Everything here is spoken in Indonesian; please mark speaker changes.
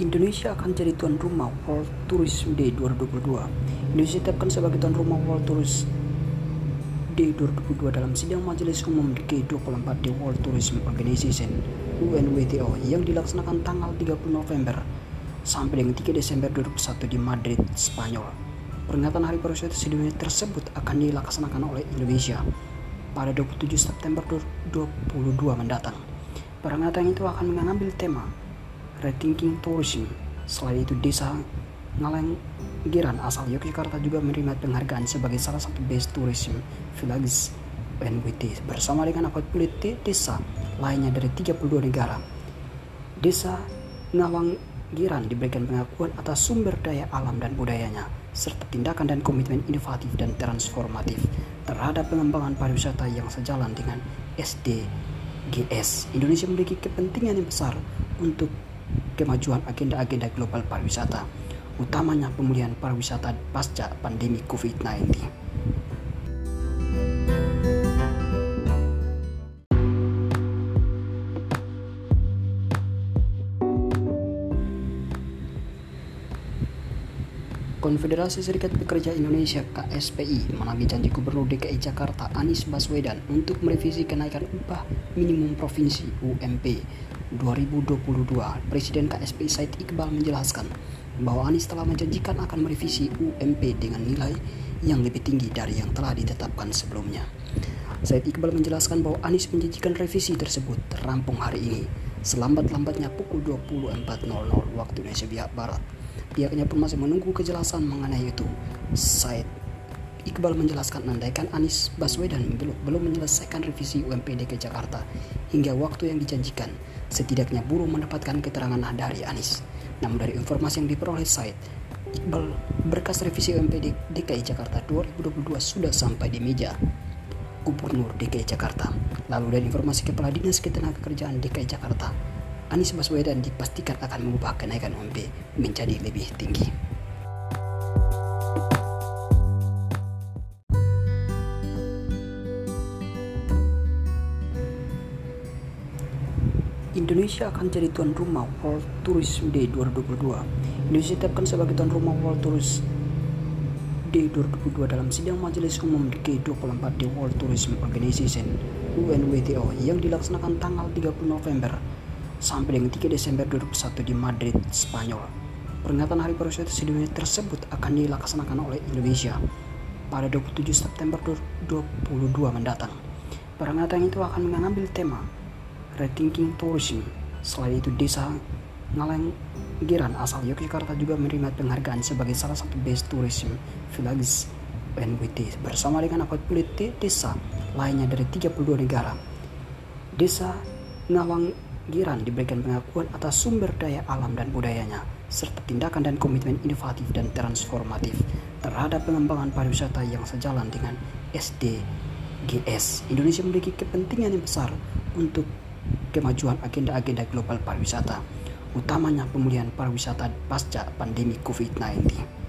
Speaker 1: Indonesia akan jadi tuan rumah World Tourism Day 2022. Indonesia ditetapkan sebagai tuan rumah World Tourism Day 2022 dalam sidang Majelis Umum G24 di World Tourism Organization UNWTO yang dilaksanakan tanggal 30 November sampai dengan 3 Desember 2021 di Madrid, Spanyol. Peringatan Hari Pariwisata Sedunia tersebut akan dilaksanakan oleh Indonesia pada 27 September 2022 mendatang. Peringatan itu akan mengambil tema Rethinking Tourism. Selain itu, desa Ngalenggiran asal Yogyakarta juga menerima penghargaan sebagai salah satu best tourism village NWT bersama dengan 40 desa lainnya dari 32 negara. Desa Ngalenggiran diberikan pengakuan atas sumber daya alam dan budayanya, serta tindakan dan komitmen inovatif dan transformatif terhadap pengembangan pariwisata yang sejalan dengan SDGs. Indonesia memiliki kepentingan yang besar untuk kemajuan agenda-agenda global pariwisata, utamanya pemulihan pariwisata pasca pandemi COVID-19. Konfederasi Serikat Pekerja Indonesia KSPI menagih janji Gubernur DKI Jakarta Anies Baswedan untuk merevisi kenaikan upah minimum provinsi UMP 2022. Presiden KSPI Said Iqbal menjelaskan bahwa Anies telah menjanjikan akan merevisi UMP dengan nilai yang lebih tinggi dari yang telah ditetapkan sebelumnya. Said Iqbal menjelaskan bahwa Anies menjanjikan revisi tersebut rampung hari ini selambat-lambatnya pukul 24.00 waktu Indonesia Barat. Pihaknya pun masih menunggu kejelasan mengenai itu. Said Iqbal menjelaskan andaikan Anies Baswedan belum, menyelesaikan revisi UMP DKI Jakarta hingga waktu yang dijanjikan, setidaknya buruh mendapatkan keterangan dari Anies. Namun dari informasi yang diperoleh Said, Iqbal berkas revisi UMP DKI Jakarta 2022 sudah sampai di meja Gubernur DKI Jakarta. Lalu dari informasi Kepala Dinas Ketenagakerjaan DKI Jakarta, Anies Baswedan dipastikan akan mengubah kenaikan UMP menjadi lebih tinggi. Indonesia akan jadi tuan rumah World Tourism Day 2022. Indonesia ditetapkan sebagai tuan rumah World Tourism Day 2022 dalam sidang Majelis Umum G24 di World Tourism Organization UNWTO yang dilaksanakan tanggal 30 November sampai dengan 3 Desember 2021 di Madrid, Spanyol. Peringatan Hari Pariwisata Sedunia tersebut akan dilaksanakan oleh Indonesia pada 27 September 2022 mendatang. Peringatan itu akan mengambil tema Rethinking Tourism. Selain itu, desa Ngalenggiran asal Yogyakarta juga menerima penghargaan sebagai salah satu best tourism village NWT bersama dengan 40 desa lainnya dari 32 negara. Desa Ngawang Giran diberikan pengakuan atas sumber daya alam dan budayanya, serta tindakan dan komitmen inovatif dan transformatif terhadap pengembangan pariwisata yang sejalan dengan SDGs. Indonesia memiliki kepentingan yang besar untuk kemajuan agenda-agenda global pariwisata, utamanya pemulihan pariwisata pasca pandemi COVID-19.